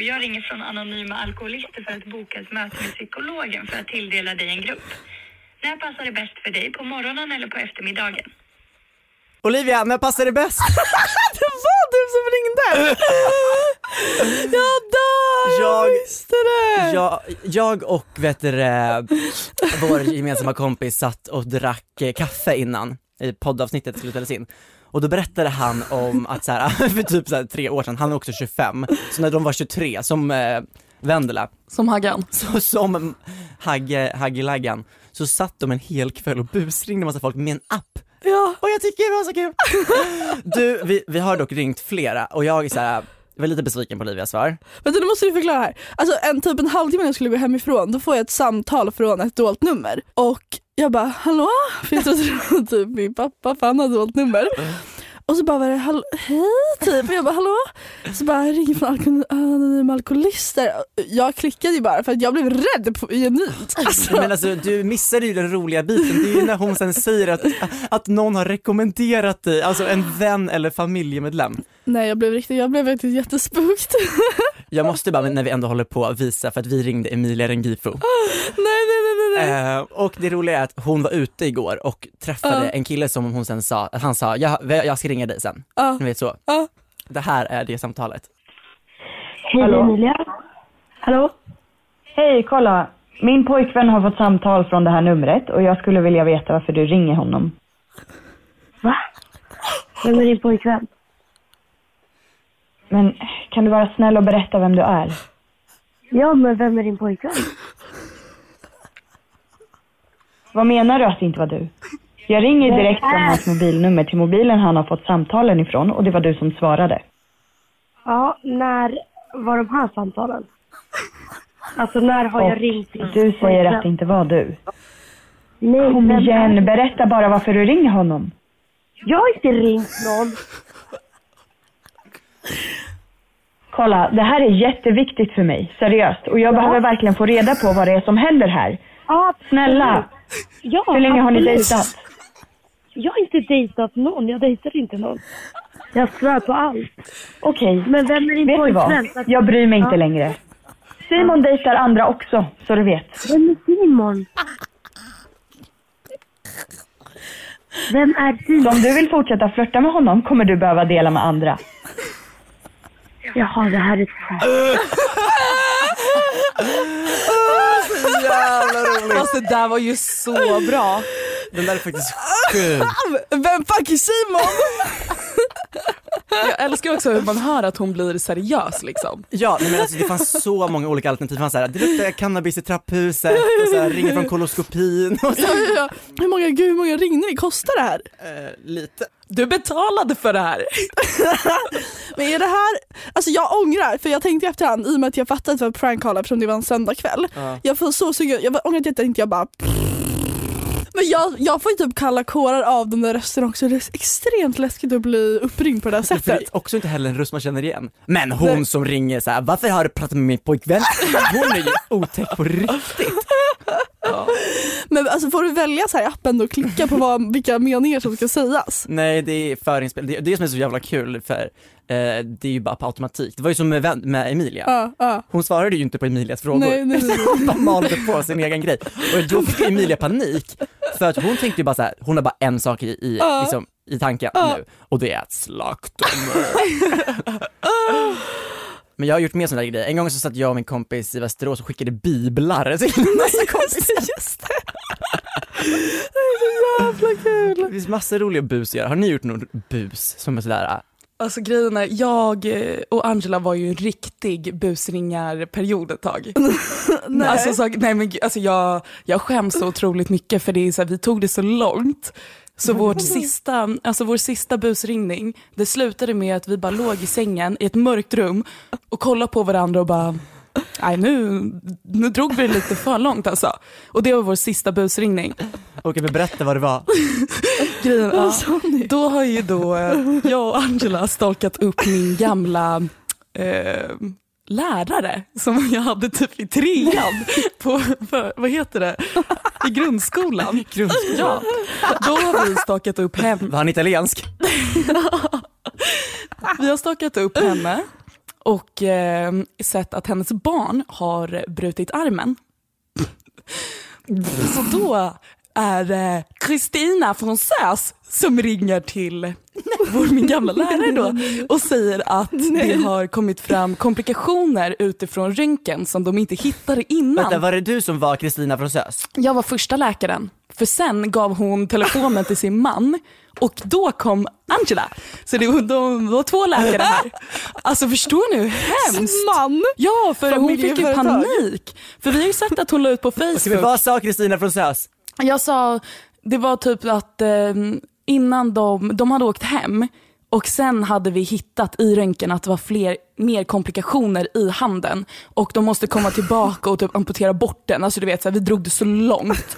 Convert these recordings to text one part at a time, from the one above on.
Och jag ringer från Anonyma Alkoholister för att boka ett möte med psykologen för att tilldela dig en grupp. När passar det bäst för dig? På morgonen eller på eftermiddagen? Olivia, när passar det bäst? det var du som ringde! Jag dör, jag, Jag- visste det! Jag, jag och vet du, vår gemensamma kompis satt och drack eh, kaffe innan i poddavsnittet skulle spelas in. Och då berättade han om att så här, för typ så här, tre år sedan, han är också 25, så när de var 23, som eh, Vendela, Som Haggan. så som Hagge, Haggelaggan, så satt de en hel kväll och busringde massa folk med en app. Ja. Och jag tycker det var så kul! Du, vi, vi har dock ringt flera och jag är så här, jag var lite besviken på Olivias svar. Vänta nu måste du förklara här. Alltså en typ en halvtimme när jag skulle gå hemifrån då får jag ett samtal från ett dolt nummer och jag bara hallå? För jag trodde det var typ min pappa för han hade dolt nummer. Och så bara var det hej typ och jag bara hallå? Så bara jag ringer från alko- anonyma alkoholister. Jag klickade ju bara för att jag blev rädd på, genuint. Alltså, Men alltså du missade ju den roliga biten, det är ju när hon sen säger att, att någon har rekommenderat dig, alltså en vän eller familjemedlem. nej jag blev riktigt, jag blev faktiskt jättespooked. Jag måste bara, när vi ändå håller på, visa för att vi ringde Emilia Rengifo. nej. nej. Eh, och det roliga är att hon var ute igår och träffade en kille som hon sen sa, att han sa, jag, jag ska ringa dig sen. Ni vet så. Det här är det samtalet. Hej Emilia. Hallå? Hej, kolla. Min pojkvän har fått samtal från det här numret och jag skulle vilja veta varför du ringer honom. Va? Vem är din pojkvän? Men kan du vara snäll och berätta vem du är? Ja, men vem är din pojkvän? Vad menar du att det inte var du? Jag ringer direkt från hans mobilnummer till mobilen han har fått samtalen ifrån och det var du som svarade. Ja, när var de här samtalen? Alltså när har jag Och ringt din du säger att det inte var du. Nej, Kom igen, berätta bara varför du ringer honom. Jag har inte ringt någon. Kolla, det här är jätteviktigt för mig, seriöst. Och jag behöver verkligen få reda på vad det är som händer här. Ja, Snälla, Ja, hur länge har ni absolut. dejtat? Jag har inte dejtat någon. Jag dejtar inte någon. Jag svär på allt. Okej, Men vem är din vet du vad? pojkvän? Jag bryr mig inte längre. Simon dejtar andra också, så du vet. Vem är Simon? Vem är Simon? Om du vill fortsätta flirta med honom kommer du behöva dela med andra. Jaha, det här är ett skämt. Jävla roligt! Fast det där var ju så bra. Den där är faktiskt sjuk. Vem fuck är Simon? Jag älskar också hur man hör att hon blir seriös liksom. Ja, nej, men alltså, det fanns så många olika alternativ. Det fanns såhär, det luktar cannabis i trapphuset och såhär, ringer från koloskopin och så. Ja, ja, ja. Hur många, gud, hur många ringningar kostar det här? Eh, lite. Du betalade för det här. Men är det här, alltså jag ångrar för jag tänkte i efterhand i och med att jag fattade att det var prank call eftersom det var en söndagkväll. Ja. Jag får så sugen, jag ångrar att jag tänkte jag bara men jag, jag får ju typ kalla kårar av den där rösten också. Det är extremt läskigt att bli uppringd på det här För det sättet. är också inte heller en röst man känner igen. Men hon som ringer så här, varför har du pratat med min pojkvän? Hon är ju otäck på riktigt. Men alltså får du välja så här i appen och klicka på vad, vilka meningar som ska sägas? Nej det är förinspel, det är det som är så jävla kul för eh, det är ju bara på automatik. Det var ju som med, med Emilia. Ja, ja. Hon svarade ju inte på Emilias frågor. Nej, nej, nej. Hon bara malde på sin egen grej. Och då fick Emilia panik. För att hon tänkte ju bara så här, hon har bara en sak i, i, Ja. liksom, i tanken nu. Och det är att slakta. Men jag har gjort mer sådana där grejer. En gång så satt jag och min kompis i Västerås och skickade biblar till massa kompisar. Just det. Det är så jävla kul. Det finns massor roliga bus att göra. Har ni gjort någon bus som är sådär, Alltså grejen är, jag eh, och Angela var ju en riktig busringarperiod ett tag. Nej. Alltså, så, nej men alltså jag, jag skäms så otroligt mycket för det är så här, vi tog det så långt. Så vårt sista, alltså vår sista busringning, det slutade med att vi bara låg i sängen i ett mörkt rum och kollade på varandra och bara, nej nu, nu drog vi det lite för långt alltså. Och det var vår sista busringning. okej men berätta vad det var. Grejen, ja, då har ju då eh, jag och Angela stalkat upp min gamla eh, lärare som jag hade typ i trean på, för, vad heter det, i grundskolan. Ja, då har vi stakat upp henne. Var han italiensk? Vi har stakat upp henne och eh, sett att hennes barn har brutit armen. Så då är Kristina från SÖS som ringer till vår, min gamla lärare då och säger att det har kommit fram komplikationer utifrån röntgen som de inte hittade innan. Vänta, var det du som var Kristina från SÖS? Jag var första läkaren, för sen gav hon telefonen till sin man och då kom Angela. Så det var, de var två läkare här. Alltså förstår ni hur hemskt? Man! Ja, för hon fick ju panik. För vi har ju sett att hon la ut på Facebook. vad sa Kristina från SÖS? Jag sa, det var typ att eh, innan de, de hade åkt hem och sen hade vi hittat i röntgen att det var fler, mer komplikationer i handen och de måste komma tillbaka och typ amputera bort den. Alltså du vet, så här, vi drog det så långt.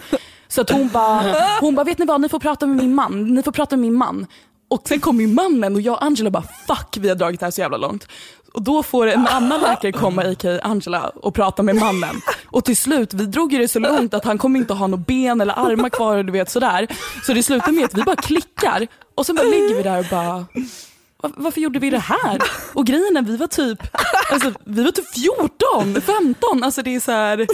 Så att hon bara, hon bara, vet ni vad, ni får prata med min man, ni får prata med min man. Och sen kom ju mannen och jag och Angela bara, fuck vi har dragit det här så jävla långt. Och då får en annan läkare komma, a.k.a. Angela, och prata med mannen. Och till slut, vi drog ju det så långt att han kommer inte ha några ben eller armar kvar du vet sådär. Så det slutar med att vi bara klickar och sen bara ligger vi där och bara varför gjorde vi det här? Och grejen är vi var typ, alltså, vi var typ 14, 15, alltså det är så här.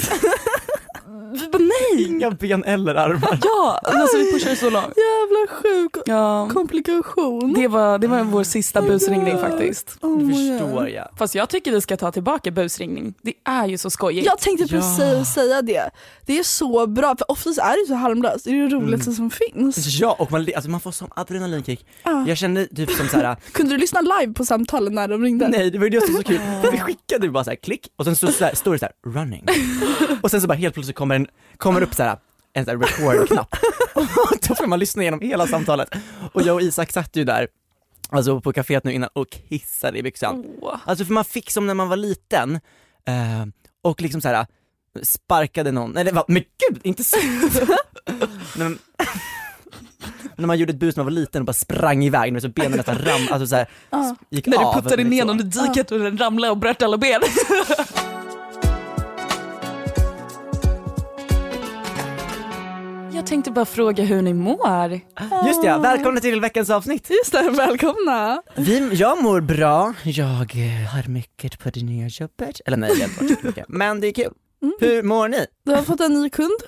Vi bara nej! Inga ben eller armar. Ja, alltså vi pushade så långt. Jävla sjuk Ja, komplikation. det var, det var vår sista busringning faktiskt. Oh Det förstår jag. Fast jag tycker vi ska ta tillbaka busringning. Det är ju så skojigt. Jag tänkte Ja. precis säga det. Det är så bra, för oftast är det så harmlöst. Det är det roligaste som finns. Ja, och man, alltså man får sån adrenalinkick. Ja. Jag kände typ som såhär, Kunde du lyssna live på samtalen när de ringde? nej det var ju det som var så kul, vi skickade bara såhär klick och sen så, så här, står det såhär running. Och sen så bara helt plötsligt kommer, en, kommer upp såhär en sån här record-knapp. Och då får man lyssna igenom hela samtalet. Och jag och Isak satt ju där, alltså på kaféet nu innan och kissade i byxan. Alltså för man fick som när man var liten, eh, och liksom såhär sparkade någon, eller va, men gud, inte så! men, när man gjorde ett bus när man var liten och bara sprang iväg, när så benen nästan ram, alltså såhär, Ja. gick När av. du puttade vet ner så. någon i diket och den ramlade och bröt alla ben. tänkte bara fråga hur ni mår. Just ja, välkomna till veckans avsnitt! Just det, välkomna. Vi, jag mår bra, jag eh, har mycket på det nya jobbet, eller nej jag har inte mycket, men det är kul. Mm. Hur mår ni? Du har fått en ny kund.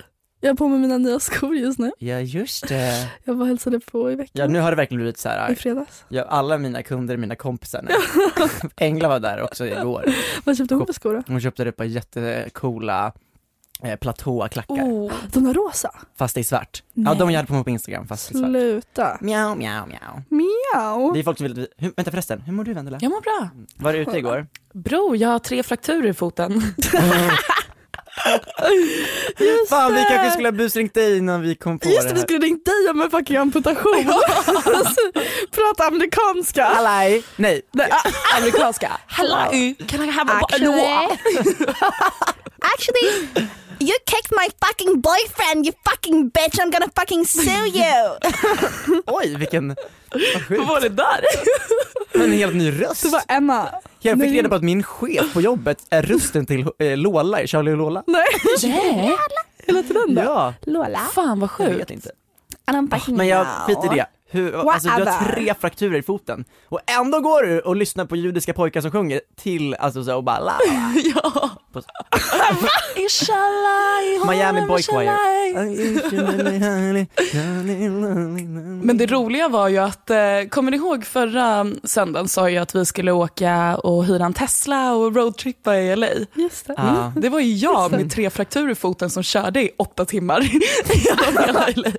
Jag har på mig mina nya skor just nu. Ja just det. Jag var hälsade på i Ja veckan. nu har det verkligen blivit så I här. fredags. Ja, alla mina kunder är mina kompisar nu. Engla var där också igår. Vad köpte hon för skor då? Hon köpte ett par jättecoola eh, platåklackar. Oh. De där rosa? Fast det är svart. Ja Nej. de jag hade på mig på Instagram fast det är svart. Sluta. Mjau, mjau, mjau. Miau. Det är folk som vill hur, vänta förresten, hur mår du Vendela? Jag mår bra. Var du ute igår? Bro, jag har tre frakturer i foten. Fan vi kanske skulle ha busringt dig innan vi kom på Just det det, vi skulle ringt dig om en fucking amputation. Prata amerikanska. Hallaj! Nej, Nej, ah, Amerikanska. Hello, can I have a Actually, actually, you kicked my fucking boyfriend, you fucking bitch, I'm gonna fucking sue you. oj vilken, vad sjukt. Vad var det där? En helt ny röst. Det var Emma. Jag fick reda på att min chef på jobbet är rösten till eh, Lola i Charlie och Lola. Nej, Nej. hela tiden då. Ja, Lola. Fan vad jag vet sjukt. inte. And I'm fucking Men jag skiter i det. Hur, alltså, du har tre frakturer i foten och ändå går du och lyssnar på judiska pojkar som sjunger till, alltså så och bara la. Ja. På- Inshallah, Miami Boy Choir. Men det roliga var ju att, eh, kommer ni ihåg förra söndagen sa jag att vi skulle åka och hyra en Tesla och roadtrippa i LA. Just det. Ja. Det var ju jag med tre frakturer i foten som körde i åtta timmar genom hela LA.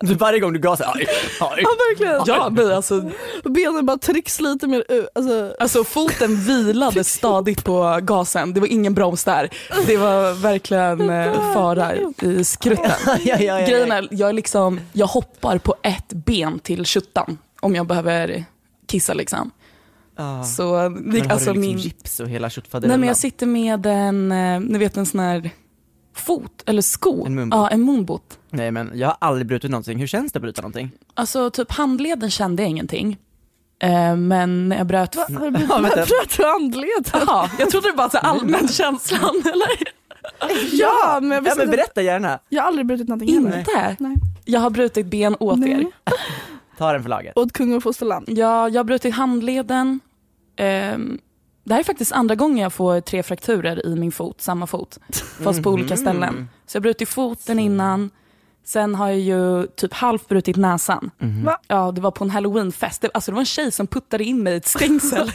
Du varje gång du gasar, aj, aj. Ja verkligen. Ja, nej, alltså, Benen bara trycks lite mer ut. Alltså, alltså foten vilade stadigt på gasen, det var ingen broms där. Det var verkligen eh, fara i skrutten. Ja, ja, ja, ja. Grejen är, jag, är liksom, jag hoppar på ett ben till tjuttan om jag behöver kissa liksom. Ja. Så Men det, har alltså du liksom min... gips och hela Nej köttfaderellan? men jag sitter med en, eh, ni vet en sån här fot eller sko. En moonboot. Ja, en moonboot. Nej men jag har aldrig brutit någonting, hur känns det att bryta någonting? Alltså typ handleden kände jag ingenting. Eh, men när jag bröt... har du Ja, bröt du handleden? Jaha, jag trodde det var så här allmän känslan eller? Ja, men jag Ja men berätta gärna, Jag har aldrig brutit någonting heller. Inte? Nej. Jag har brutit ben åt Nej. er. ta den för laget. Åt kung och fosterland. Ja, jag har brutit handleden. Ehm, det här är faktiskt andra gången jag får tre frakturer i min fot, samma fot. Fast på olika ställen. Så jag brutit foten innan. Sen har jag ju typ halvt brutit näsan. Va? Ja, det var på en halloweenfest. Det, alltså det var en tjej som puttade in mig i ett stängsel.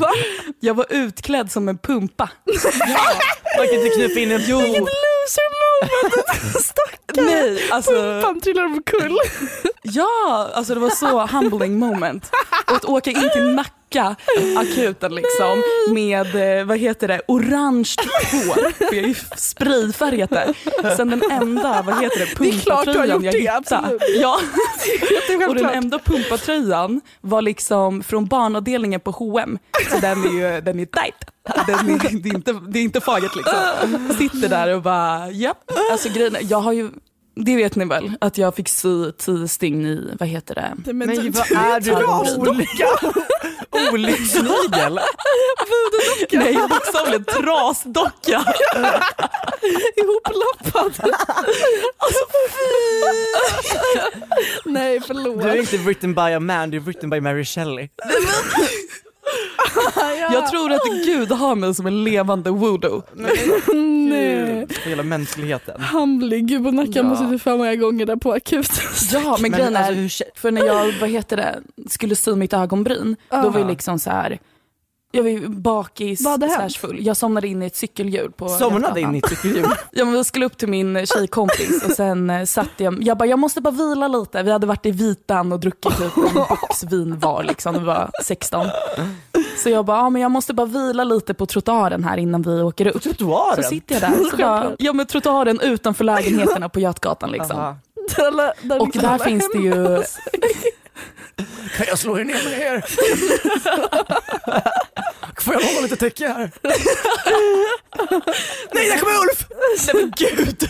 jag var utklädd som en pumpa. Man kan inte knufa in en jo. Loser moment! Stackarn! Nej, alltså, Pumpan trillar omkull. ja, alltså det var så humbling moment. Och att åka in till Nacka akuten liksom med, eh, vad heter det, orange hår. För jag är ju sprayfärgat där. Sen den enda, vad heter det, pumpatröjan jag hittade. absolut. Ja, Det är och den enda pumpatröjan var liksom från barnavdelningen på H&M. Så den är ju den är tight. Den är, det, är inte, det är inte fagert liksom. Sitter där och bara, japp. Alltså grejen är, jag har ju, det vet ni väl, att jag fick sy tio stygn i, vad heter det? Men, Men du, vad är du Trasdocka. Olycksnigel? Nej, bokstavligen trasdocka. Ihoplappad. alltså Nej förlåt. Du är inte written by a man, du är written by Mary Shelley. Jag tror att Gud har mig som en levande voodoo. Nej. Hela mänskligheten. Humbling, gud på nacken Ja. måste du för många gånger där på akuten. Ja, men, Men grejen alltså, är, kä- för när jag, vad heter det, skulle sy mitt ögonbryn, då var jag liksom så här. Jag var ju bakis, slash full. Jag somnade in i ett cykelhjul på Somnade in i ett cykelhjul. Ja, men vi skulle upp till min tjejkompis och sen eh, satt jag, jag bara jag måste bara vila lite. Vi hade varit i Vitan och druckit typ en box vin var liksom, det var 16. Så jag bara, ja, men jag måste bara vila lite på trottoaren här innan vi åker upp. Trottoaren? Så sitter jag där, så bara, ja men trottoaren utanför lägenheterna på Götgatan liksom. Där Och där finns det ju, Kan jag slå er ner med er? Får jag hålla lite täcke här? Nej, där kommer Ulf! nej men gud.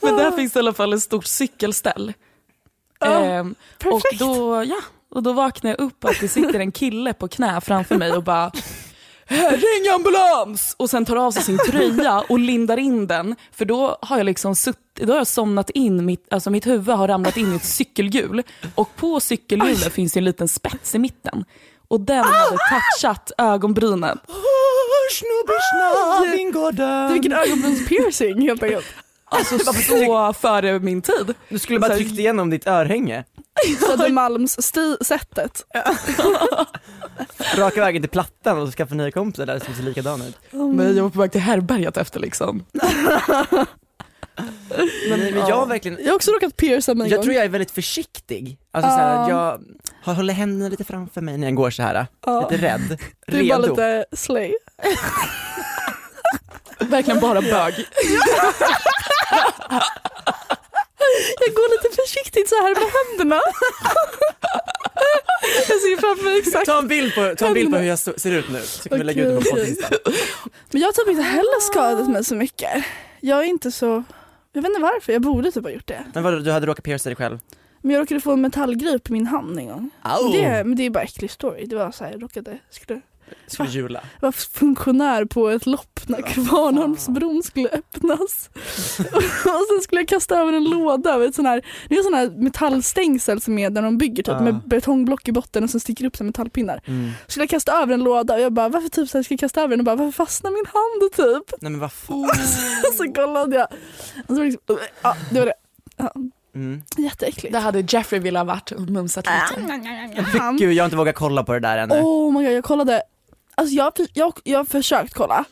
Men där finns det i alla fall ett stort cykelställ. Ehm, och, då, ja, och då vaknar jag upp att det sitter en kille på knä framför mig och bara Ring ambulans! Och sen tar av sig sin tröja och lindar in den. För då har jag liksom sutt, då har jag somnat in, mitt, alltså mitt huvud har ramlat in i ett cykelhjul. Och på cykelhjulet finns det en liten spets i mitten. Och den hade touchat ögonbrynen. Snubbisna, vingården. Vilken ögonbrynspiercing helt enkelt. Alltså så före min tid. Du skulle bara tryckt igenom ditt örhänge. Södermalms-sättet. Raka vägen till Plattan och skaffa nya kompisar där som ser likadana ut. Men jag var på väg till härbärget efter liksom. Men, men jag har verkligen, Jag har också råkat pierca mig en jag gång. tror jag är väldigt försiktig. Alltså så här, Ja. jag har- håller händerna lite framför mig när jag går så här. Ja. lite rädd, Du är bara redo. lite slay. Verkligen bara bög. Jag går lite försiktigt så här med händerna. jag ser framför mig exakt. Ta en bild på, ta en bild på hur jag ser ut nu, så kan vi lägga ut det på. Men jag har typ inte heller skadat mig så mycket. Jag är inte så, jag vet inte varför, jag borde typ ha gjort det. Men vadå, du hade råkat pierca dig själv? Men jag råkade få en metallgrej på min hand en gång. Au! Det, men det är bara äcklig story. Det var så här, jag råkade, skulle, Skulle jula. jag var funktionär på ett lopp när Kvarnholmsbron skulle öppnas. och sen skulle jag kasta över en låda över ett sån här, det är sån här metallstängsel som är där de bygger typ med betongblock i botten och så sticker upp så metallpinnar. Mm. Skulle jag kasta över en låda och jag bara varför typ så här, ska jag kasta över den och bara varför fastnar min hand typ? Nej men vad fan. så kollade jag. Och så var det liksom, ja det var det. Ja, Mm. jätteäckligt. Där hade Jeffrey velat varit och mumsat lite. Gud jag har inte vågat kolla på det där ännu. Oh my god, jag kollade, alltså jag, jag, jag har försökt kolla.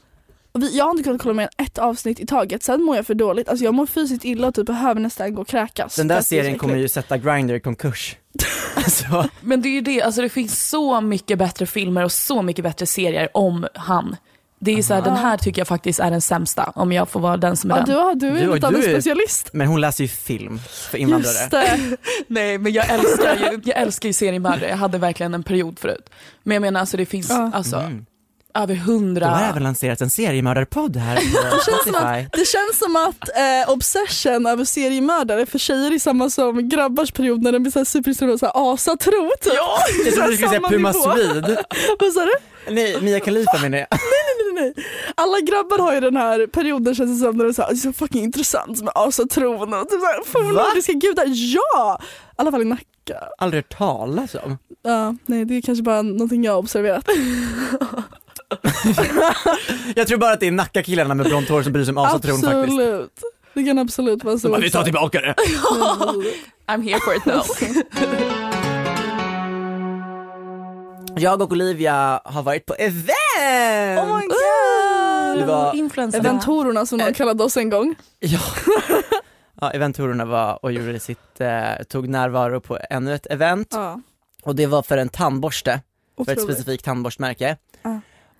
Vi, jag har inte kunnat kolla mer än ett avsnitt i taget, sen mår jag för dåligt. Alltså jag mår fysiskt illa och typ behöver nästan gå och kräkas. Den där att det är så serien kommer ju sätta Grindr i konkurs. alltså, Men det är ju det, alltså det finns så mycket bättre filmer och så mycket bättre serier om han. Det är så här, den här tycker jag faktiskt är den sämsta om jag får vara den som är Ja, den. du, har, du är Du- lite av en specialist. men hon läser ju film för invandrare. Just det. Nej men jag älskar ju, jag älskar ju seriemördare, jag hade verkligen en period förut. Men jag menar alltså det finns Ja. alltså Mm. Över Då har hundra. även lanserats en seriemördarpodd här på Spotify. Det känns som att eh, obsession över seriemördare för tjejer är samma som grabbars period när de blir superintresserade av såhär asatro typ. Ja, Jag trodde du skulle säga Puma Swede. Vad sa du? Nej, Mia Khalifa menar jag. Nej, nej, nej. Alla grabbar har ju den här perioden känns det som när det är så, här, så fucking intressant med asatron och typ fornnordiska gudar. Ja! I alla fall i Nacka. Aldrig hört talas om. Ja, nej det är kanske bara någonting jag har observerat. Jag tror bara att det är Nacka-killarna med blont hår som bryr sig om asatron faktiskt. absolut. Det kan absolut vara så. Bara, vi tar tillbaka det. I'm here for it now. Jag och Olivia har varit på event! Oh my god! Det var- Influencer. Eventorerna som de kallade oss en gång. Ja. ja, eventorerna var och gjorde sitt, eh, tog närvaro på ännu ett event Ja, och det var för en tandborste, för ett otroligt. specifikt tandborstmärke.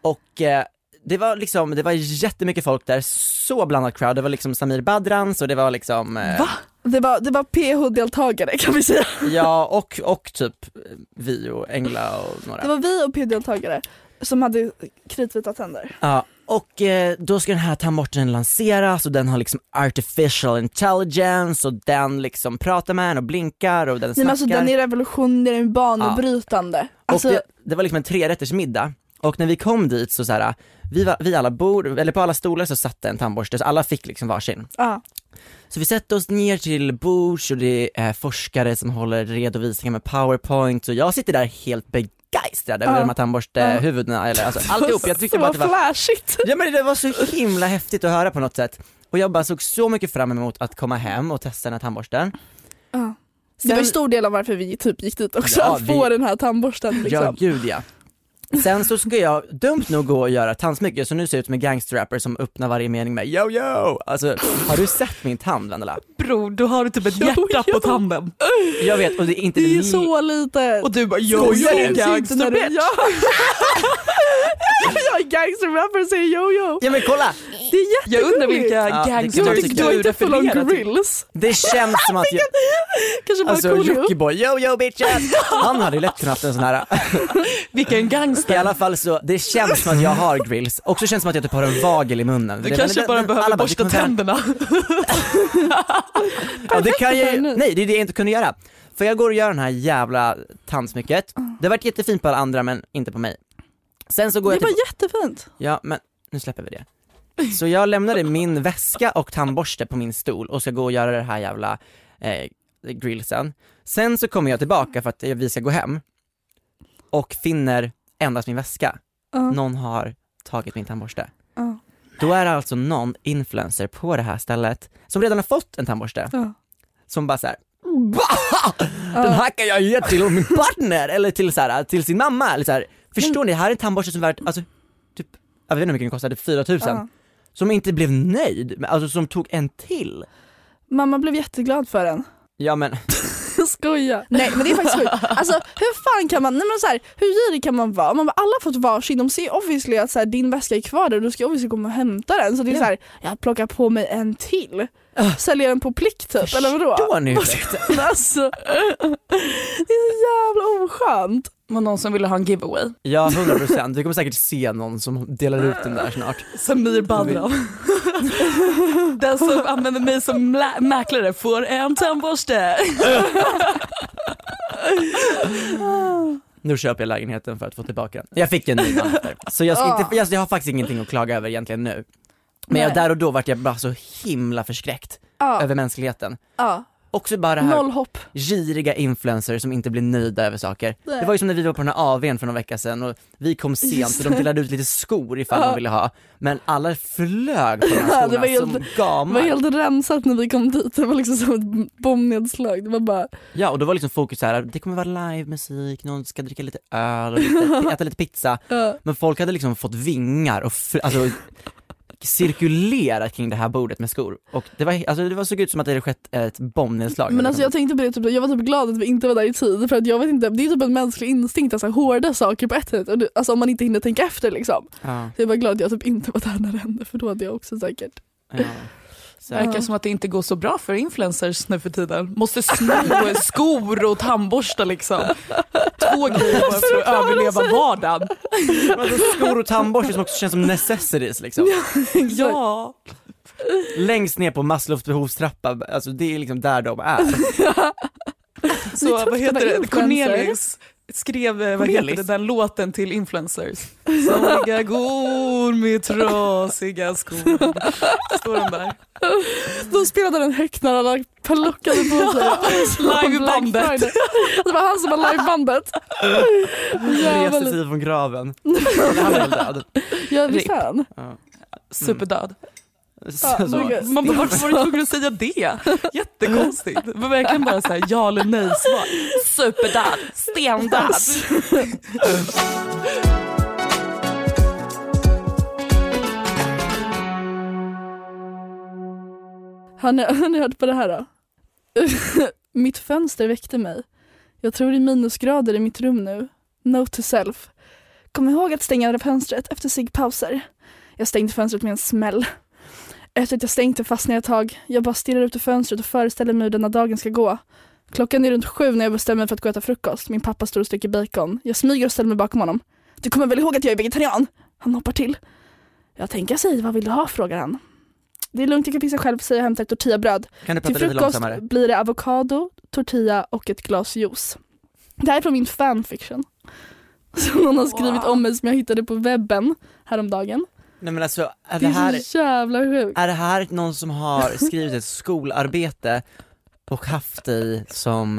Ja. Och eh, det var liksom, det var jättemycket folk där, så blandat crowd, det var liksom Samir Badrans och det var liksom eh, Va? Det var, det var PH-deltagare kan vi säga. Ja, och, och typ eh, vi och Engla och några. Det var vi och PH-deltagare som hade kritvita tänder. Ja, och eh, då ska den här tandborsten lanseras och den har liksom artificial intelligence och den liksom pratar med en och blinkar och den Nej, snackar. men alltså, den är revolutionerande, den är banbrytande. Alltså, och det, det var liksom en trerättersmiddag och när vi kom dit så, så här, vi, var, vi alla bord, eller på alla stolar så satt det en tandborste så alla fick liksom varsin. ja. Så vi sätter oss ner till bords och det är forskare som håller redovisningar med powerpoint och jag sitter där helt begeistrad över Ja. de här tandborstehuvudena, eller alltså alltihop. Jag tyckte bara att det var flashigt. Ja men det var så himla häftigt att höra på något sätt. Och jag bara såg så mycket fram emot att komma hem och testa den här tandborsten. Ja. Det var en stor del av varför vi typ gick dit också, Ja, att få vi- den här tandborsten. Liksom. Ja gud ja. Sen så ska jag dumt nog gå och göra tandsmycke, så nu ser jag ut som en gangsterrapper som öppnar varje mening med yo yo! Alltså, har du sett min tand Vendela? Bror, då har du typ ett hjärta på tanden. Jag vet, och det är inte Det är så lite. Och du bara yo yo du? gangster du- bitch. Ja. jag är gangsterrapper och säger yo-yo. Ja men kolla! Det är Jag undrar vilka Ja, gangsters. Du är du refererar till. grills. Det känns som att jag, Kanske bara alltså Coolio. Jockiboi, yo yo bitches! Han hade ju lätt kunnat haft en sån här Vilken I alla fall så, det känns som att jag har grills, också känns som att jag typ har en vagel i munnen. Du Det- kanske det- bara det- behöver bara, borsta kommer- tänderna. Ja, det kan jag, ju- nej det är det jag inte kunde göra. För jag går och gör den här jävla tandsmycket, det har varit jättefint på alla andra men inte på mig. Sen så går Det jag var jättefint. ja men nu släpper vi det. Så jag lämnade min väska och tandborste på min stol och ska gå och göra det här jävla eh, grillsen. Sen så kommer jag tillbaka för att vi ska gå hem och finner endast min väska. Ja. Någon har tagit min tandborste. Ja. Då är det alltså någon influencer på det här stället som redan har fått en tandborste Ja. som bara såhär! Den här kan jag ge till min partner eller till, så här, till sin mamma. Eller så här. Förstår ni, det här är en tandborste som är värt, alltså, typ, jag vet inte hur mycket den kostade, 4000. Ja. Som inte blev nöjd, alltså som tog en till. Mamma blev jätteglad för den. Ja men, Jag skojar. Nej men det är faktiskt sjukt. Alltså hur fan kan man, nej men så här, hur girig kan man vara? Man bara, alla har fått varsin, de ser obviously att så här, din väska är kvar där och du ska obviously komma och hämta den. Så det är så här, jag plockar på mig en till. Säljer den på plikt typ, eller vadå? förstår ni alltså, det är så jävla oskönt. Var någon som ville ha en giveaway? ja 100% vi kommer säkert se någon som delar ut den där snart. Samir Badran. Den som använder mig som mäklare får en tandborste. Nu köper jag lägenheten för att få tillbaka den. Jag fick en ny damm efter. Så jag, ska inte, jag, jag har faktiskt ingenting att klaga över egentligen nu. Men jag, där och då vart jag bara så himla förskräckt Ja, över mänskligheten. ja. Också bara det här Noll hopp. giriga influencers som inte blir nöjda över saker. Nej. Det var ju som när vi var på den här AWn för några veckor sedan och vi kom sent och de delade ut lite skor ifall Ja. man ville ha. Men alla flög på de Ja, här det var skorna som helt- Det gamar. var helt rensat när vi kom dit, det var liksom som ett bombnedslag. Det var bara, Ja och då var liksom fokus så här, det kommer vara livemusik, någon ska dricka lite öl och lite, äta lite pizza. ja. Men folk hade liksom fått vingar och alltså, cirkulerat kring det här bordet med skor. Och det var, alltså, det var såg ut som att det hade skett ett bombnedslag. Men alltså jag tänkte på det, typ, jag var typ glad att vi inte var där i tid för att jag vet inte, det är typ en mänsklig instinkt, alltså hårda saker på ett sätt, och det, alltså om man inte hinner tänka efter liksom. ja, Så jag var glad att jag typ inte var där när det hände för då hade jag också säkert. ja. Så, Verkar som att det inte går så bra för influencers nu för tiden. Måste sno skor och tandborsta liksom. Två grejer bara för att överleva vardagen. alltså, skor och tandborste som också känns som necessities liksom. Ja. Längst ner på Maslows behovstrappa, alltså det är liksom där de är. Så vad heter det? Cornelius skrev eh, vad heter det, den låten till influencers. Somliga går med trasiga skor. Står den där. De spelade den högt när alla plockade på sig. Livebandet. Det var han som var livebandet. Jävlar. sig från graven. Han är väl död. Ja visst är han. Ja. Superdöd. Så, så. Man bara, varför var du tvungen att säga det? Jättekonstigt. Det var verkligen bara så här ja eller nej svar. Superdöd, stendöd. Har ni, har ni hört på det här då? mitt fönster väckte mig. Jag tror det är minusgrader i mitt rum nu. Note to self. Kom ihåg att stänga fönstret efter ciggpauser. Jag stängde fönstret med en smäll. Efter att jag stängt det fastnade jag ett tag. Jag bara stirrar ut ur fönstret och föreställer mig hur denna dagen ska gå. Klockan är runt sju när jag bestämmer mig för att gå och äta frukost. Min pappa står och steker bacon. Jag smyger och ställer mig bakom honom. Du kommer väl ihåg att jag är vegetarian? Han hoppar till. Jag tänker säga vad vill du ha? frågar han. Det är lugnt, jag kan fixa själv, säger jag och hämtar ett tortillabröd. Kan du Till prata lite frukost långsammare? blir det avokado, tortilla och ett glas juice. Det här är från min fanfiction. Som någon har skrivit om mig som jag hittade på webben häromdagen. Nej men alltså, är Det det här, är så jävla sjukt. är det här någon som har skrivit ett skolarbete och haft dig som,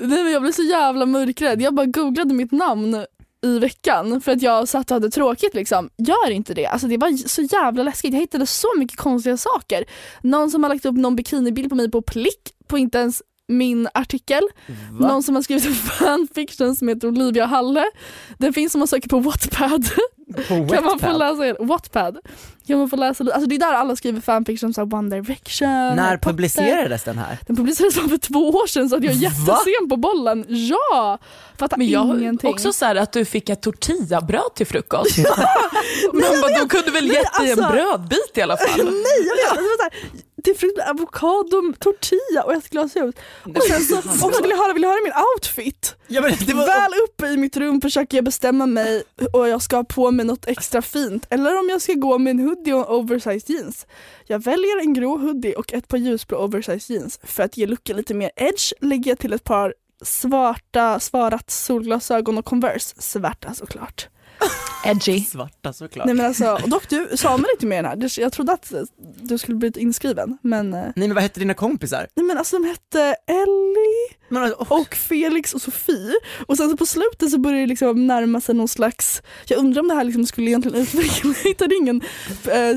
Nej, men jag blev så jävla mörkrädd. Jag bara googlade mitt namn i veckan för att jag satt och hade tråkigt liksom. Gör inte det. Alltså det var så jävla läskigt. Jag hittade så mycket konstiga saker. Någon som har lagt upp någon bikinibild på mig på plick på inte ens min artikel. va? Någon som har skrivit en fanfiction som heter Olivia Halle. Den finns om man söker på Wattpad. På kan man få läsa Wattpad. Kan man få läsa, alltså det är där alla skriver fanfiction som One Direction. När Potter. publicerades den här? Den publicerades för två år sedan så att jag är jättesen på bollen. Ja! Fattar Men jag ingenting. också så här att du fick ett tortillabröd till frukost. Men bara, de kunde väl gett dig en alltså- brödbit i alla fall. Nej jag vet! Det var så här, till frukt med avokado, tortilla och ett glas juice. Och sen så också vill jag höra, vill jag höra min outfit? Ja, var, Väl uppe i mitt rum försöker jag bestämma mig och jag ska ha på mig något extra fint eller om jag ska gå med en hoodie och oversized jeans. Jag väljer en grå hoodie och ett par ljusblå oversized jeans. För att ge looken lite mer edge lägger jag till ett par svarta svarat solglasögon och Converse. Svarta såklart. Edgy. svarta såklart. Nej men alltså, och dock du sa mig lite mer än här. Jag trodde att du skulle bli inskriven men eh, Nej men vad hette dina kompisar? Nej men alltså de hette Ellie Men, alltså, och Felix och Sofie. Och sen så på slutet så började det liksom närma sig någon slags, jag undrar om det här liksom skulle egentligen utvecklas, jag hittade ingen eh,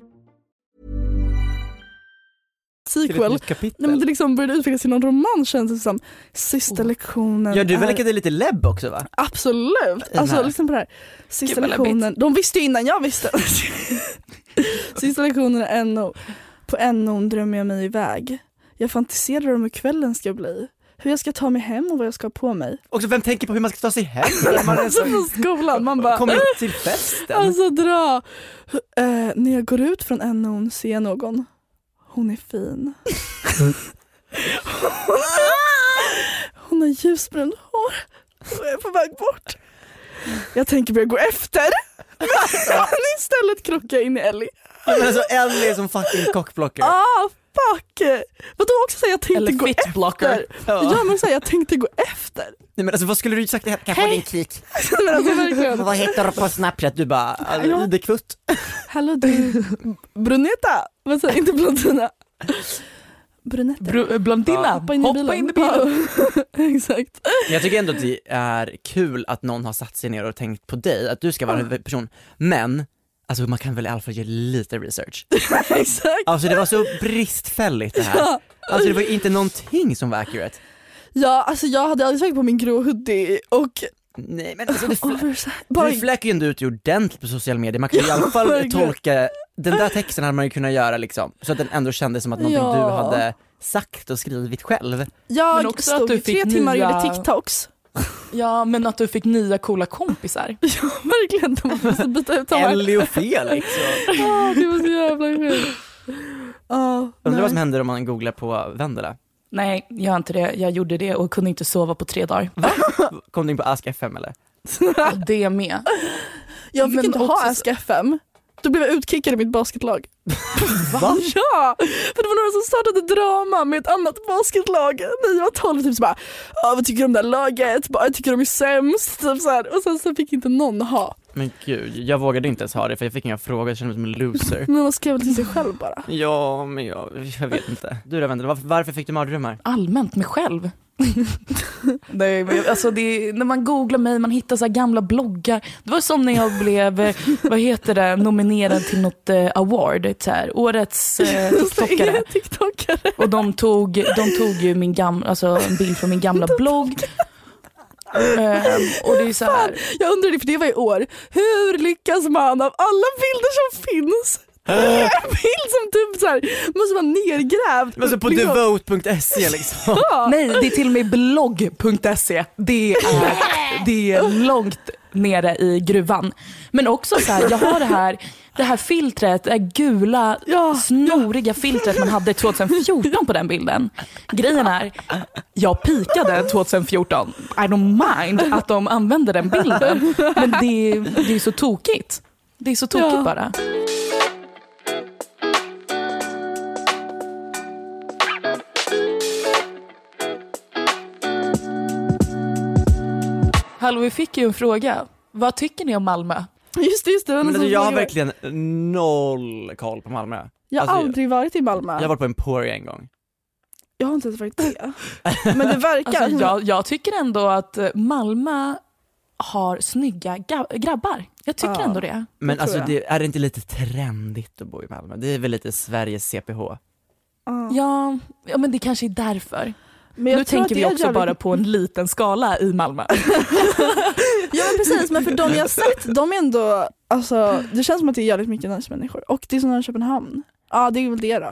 Sequel. Nej, men det liksom började utvecklas till någon romans känns det som. Sista lektionen. Ja du är- verkade lite lebb också va? Absolut. Alltså liksom på det här. Sista lektionen, de visste ju innan jag visste. Sista lektionen är NO. På NO drömmer jag mig iväg. Jag fantiserar om hur kvällen ska bli. Hur jag ska ta mig hem och vad jag ska ha på mig. Också vem tänker på hur man ska ta sig hem man är Alltså så... på skolan, man bara Kommer till festen. Alltså dra. Eh, när jag går ut från NO ser jag någon. Hon är fin. Hon har ljusbrunt hår och är på väg bort. Jag tänker börja gå efter. Men istället krockar jag in i Ellie. Men alltså Ellie är som fucking cockblocker. Ah fuck! Vadå också säga jag tänkte gå efter? Ja men säga jag tänkte gå efter. Nej men alltså vad skulle du sagt? Kan jag få din kik? Men alltså. Vad heter du på snapchat? Du bara, Ja. ID-kvutt. Hallå du, Brunetta! Vad säger inte blondina? Brunetta. Br- blondina, Hoppa in i bilen. hoppa in i bilen. Ja, Exakt. Jag tycker ändå att det är kul att någon har satt sig ner och tänkt på dig, att du ska vara en person, men Alltså man kan väl i alla fall göra lite research? Exakt. Alltså det var så bristfälligt det här. Ja. Alltså det var inte någonting som var accurate. Ja, alltså jag hade aldrig tagit på min grå hoodie och Nej men alltså det, flä- oversize. Bara, det fläker ju ändå ut ordentligt på sociala medier, man kan ju i alla fall Verkligen. tolka, den där texten hade man ju kunnat göra liksom, så att den ändå kändes som att någonting Ja. du hade sagt och skrivit själv. jag Men också att stod du i tre timmar och nya- gjorde TikToks. Ja, men att du fick nya coola kompisar. Ja verkligen, de måste byta ut dem. Ellie och Felix. Ah, det var så jävla sjukt. Ah, Undrar vad som händer om man googlar på Vendela? Nej, jag har inte det. Jag gjorde det och kunde inte sova på tre dagar. Kom du in på Ask FM eller? Det med. Jag fick Men inte också ha Ask FM. Då blev jag utkickad i mitt basketlag. Va? Ja! För det var några som startade drama med ett annat basketlag när jag var 12. Typ så bara, "Ja, vad tycker du om det här laget? Bara, jag tycker de är sämst. Typ så här. Och sen så fick inte någon ha. Men gud, jag vågade inte ens ha det för jag fick inga frågor, jag kände mig som en loser. Men man skrev till sig själv bara. Ja, men jag, jag vet inte. Du då Vendela, varför, varför fick du mardrömmar? Allmänt mig själv. Nej, men alltså det, när man googlar mig, man hittar så här gamla bloggar. Det var som när jag blev, eh, vad heter det, nominerad till något eh, award. Så här, årets eh, TikTokare. TikTokare. Och de tog, de tog ju min gamla, alltså en bild från min gamla blogg. Ehm, och det är så här, Jag undrar det, för det var i år. Hur lyckas man av alla bilder som finns? En bild som typ så här, måste vara nergrävd. Men så på Liksom. devote.se liksom. Ja. nej det är till och med blogg.se. Det är, det är långt nere i gruvan. Men också så här, jag har det här, det här filtret, det här gula Ja, snoriga filtret man hade 2014 på den bilden. Grejen är, jag pikade 2014. I don't mind att de använder den bilden. Men det, det är så tokigt. Det är så tokigt Ja. bara. Vi fick ju en fråga. Vad tycker ni om Malmö? Just det, just det. det Men alltså, jag har verkligen noll koll på Malmö. Jag har alltså, aldrig varit i Malmö. Jag har varit på Emporia en gång. Jag har inte ens varit det. Men det verkar... Alltså, jag, jag tycker ändå att eh, Malmö har snygga ga- grabbar. Jag tycker Ja. ändå det. Men tror alltså det, är det inte lite trendigt att bo i Malmö? Det är väl lite Sveriges CPH? Ja, ja men det kanske är därför. Men jag nu tänker vi är också jävligt- bara på en liten skala i Malmö. Ja men precis, men för de jag har sett, de är ändå, alltså det känns som att det är jävligt mycket nice människor. Och det är som i Köpenhamn. Ja det är väl det då.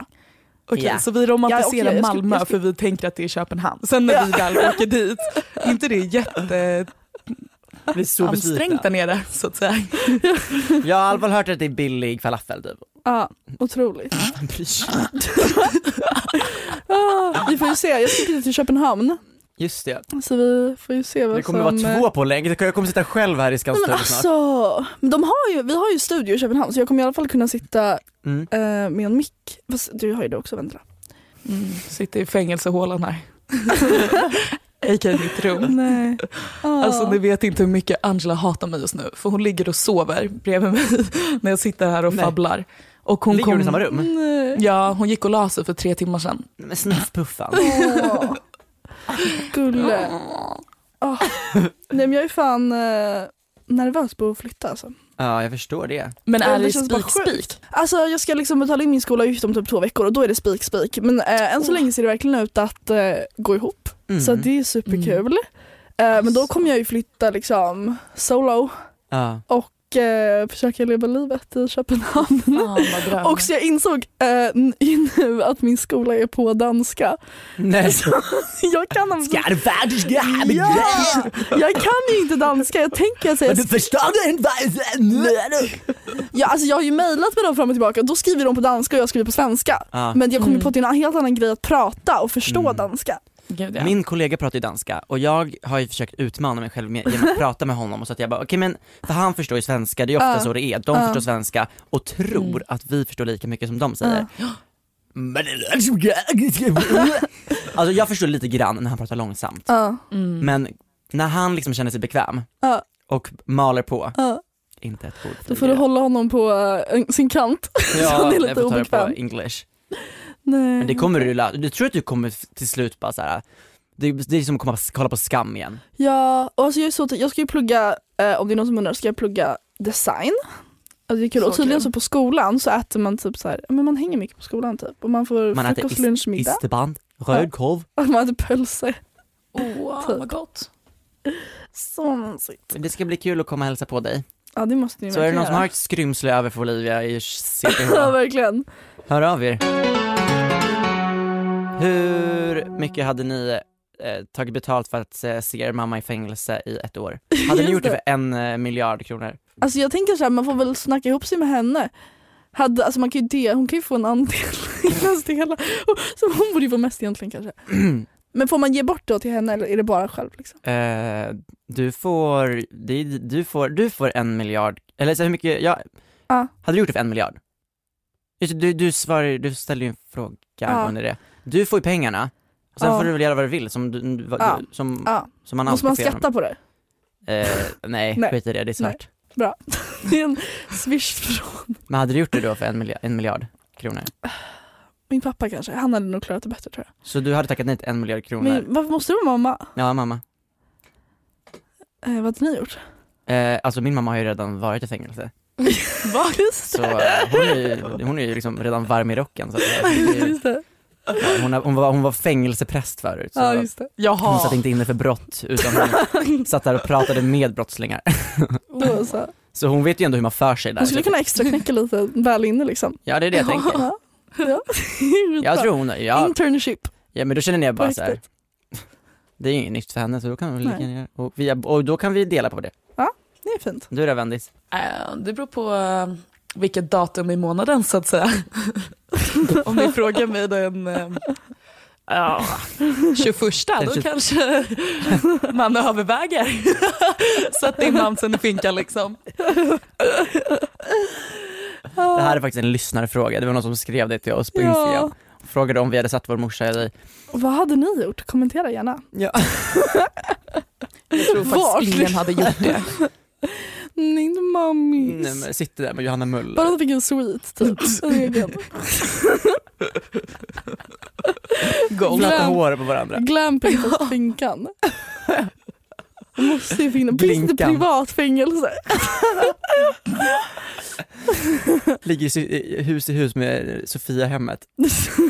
Okej, Ja. så vi romantiserar Ja, okej, jag ska- Malmö jag ska- för vi tänker att det är Köpenhamn. Sen när vi väl åker dit, är inte det jätte Är så ansträngt där nere så att säga. Jag har i alla fall hört att det är billig falafel typ. Ja, otroligt. Vem bryr sig? Ah, vi får ju se, jag ska flytta till Köpenhamn. Just det, Så vi får ju se vad det kommer som... vara två på länge, jag kommer sitta själv här i Skanstull snart. alltså, men de har ju, vi har ju studio i Köpenhamn så jag kommer i alla fall kunna sitta Mm. eh, med en mick. Fast du har ju det också Vendela. Mm, sitter i fängelsehålan här. A.k.a. mitt rum. Nej. Ah. Alltså ni vet inte hur mycket Angela hatar mig just nu för hon ligger och sover bredvid mig när jag sitter här och Nej. fabblar. Och hon Ligger hon i samma rum? Nej. Ja, hon gick och la sig för tre timmar sedan. Men snuffpuffan. Åh. Gulle. Ah. Nej men jag är fan eh, nervös på att flytta alltså. Ja jag förstår det. Men är det det spik spik? Alltså jag ska liksom betala in min skolavgift om typ två veckor och då är det spik spik. Men eh, än så länge ser det verkligen ut att eh, gå ihop. Mm. Så det är superkul. Eh, men då kommer jag ju flytta liksom solo Ja. och eh, försöka leva livet i Köpenhamn. Fan. Och så jag insåg eh, nu att min skola är på danska. Nej. Jag kan alltså, ja, jag kan ju inte danska. Jag tänker att jag Du förstår inte Ja, alltså jag har ju mejlat med dem fram och tillbaka då skriver de på danska och jag skriver på svenska. Ja. Men jag kom Mm. på att det är en helt annan grej att prata och förstå Mm. danska. Gud, ja. Min kollega pratar ju danska och jag har ju försökt utmana mig själv med, genom att prata med honom och så att jag bara okej men, för han förstår ju svenska, det är ofta Ja. så det är, de Ja. förstår svenska och tror Mm. att vi förstår lika mycket som de säger. Gött. Alltså jag förstår lite grann när han pratar långsamt, Ja, Mm. men när han liksom känner sig bekväm ja, och maler på, ja. inte ett ord Då får du hålla honom på eh, sin kant. så han Ja, är jag lite får ta det på obekväm. english. Nej. Men det kommer du lösa, du tror att du kommer till slut bara så här. Det, det är som att komma, kolla på skam igen. Ja, och alltså jag, är så, jag ska ju plugga, eh, om det är någon som undrar, ska jag plugga design. Alltså det är kul. Så och tydligen kul. så på skolan så äter man typ så här, men man hänger mycket på skolan typ. Och man får Man äter frukost, is- lunch, middag. Isterband, rödkorv. Och man äter pölse. Åh, Typ. vad gott. Så mysigt. Det ska bli kul att komma och hälsa på dig. Ja det måste ni Så är det någon som har ett skrymsle över för Olivia i Ja CPH, verkligen. hör av er. Hur mycket hade ni eh, tagit betalt för att eh, se er mamma i fängelse i ett år? Hade ni gjort det för en eh, miljard kronor? Alltså jag tänker så här, man får väl snacka ihop sig med henne. Hade, alltså man kan ju det, hon kan ju få en andel i mest hela. Så hon borde ju få mest egentligen kanske. Men får man ge bort då till henne eller är det bara själv? Liksom? Eh, du får, det, du får, du får en miljard, eller så hur mycket, ja, Ja. hade du gjort det för en miljard? Du, du svarar, du ställer ju en fråga Ja. angående det. Du får ju pengarna, och sen Ja. får du väl göra vad du vill som, du, du- vad- Ja. du, som, Ja. som man Måste man får skatta på det? Eh, nej, Nej. skit i det, det är svart. Bra. Det är en swish från Men hade du gjort det då för en miljard, en miljard kronor? min pappa kanske. Han hade nog klarat det bättre tror jag. Så du hade tackat nej till en miljard kronor? Men varför måste det vara mamma? Ja, mamma. Eh, vad hade ni gjort? Eh, alltså min mamma har ju redan varit i fängelse. Va? Just Så eh, hon är ju, hon är ju liksom redan varm i rocken. Så att, eh, det är ju- Just det. Ja, hon, hon, var, hon var fängelsepräst förut. Så Ja just det. hon satt inte inne för brott utan hon satt där och pratade med brottslingar. Så. Så hon vet ju ändå hur man för sig där. Hon skulle kunna extra knäcka lite väl inne liksom. Ja det är det jag tänker. Ja. Ja. Jag tror hon, ja, Internship. ja men då känner jag bara så här. Det är ju inget nytt för henne så då kan vi lika gärna och, vi, och då kan vi dela på det. Det är fint. Du då Vendis? Eh, Det beror på eh, vilket datum i månaden så att säga. Om ni frågar mig den eh, ja, 21 Den då 20 kanske man överväger. Sätt in mamsen i finkan liksom. Det här är faktiskt en lyssnarfråga, det var någon som skrev det till oss på Ja. Instagram. Frågade om vi hade satt vår morsa i Vad hade ni gjort? Kommentera gärna. Ja. Jag tror Vart? faktiskt ingen hade gjort det. Inte mammis. Nej men sitter där med Johanna Möller. Bara de fick en sweet typ. Egen. Fläta hår på varandra. Glamping på. Det måste ju finnas, finns det privat fängelse? Ligger i hus i hus med Sofia-hemmet.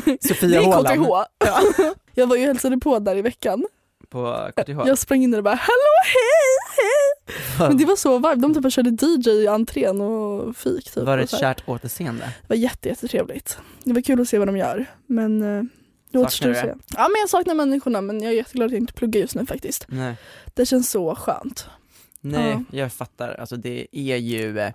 Det Sofia Håland KTH. Jag var ju hälsade på där i veckan. på KTH. Jag sprang in där och bara hallå hej hej. Men det var så varmt, de typ körde DJ i entrén och fik. Typ, Var det ett kärt återseende? Det var jätte, jättetrevligt. Det var kul att se vad de gör. Men eh, det återstår att se. Ja men jag saknar människorna men jag är jätteglad att jag inte pluggar just nu faktiskt. Nej. Det känns så skönt. Nej, jag fattar. Alltså det är ju eh,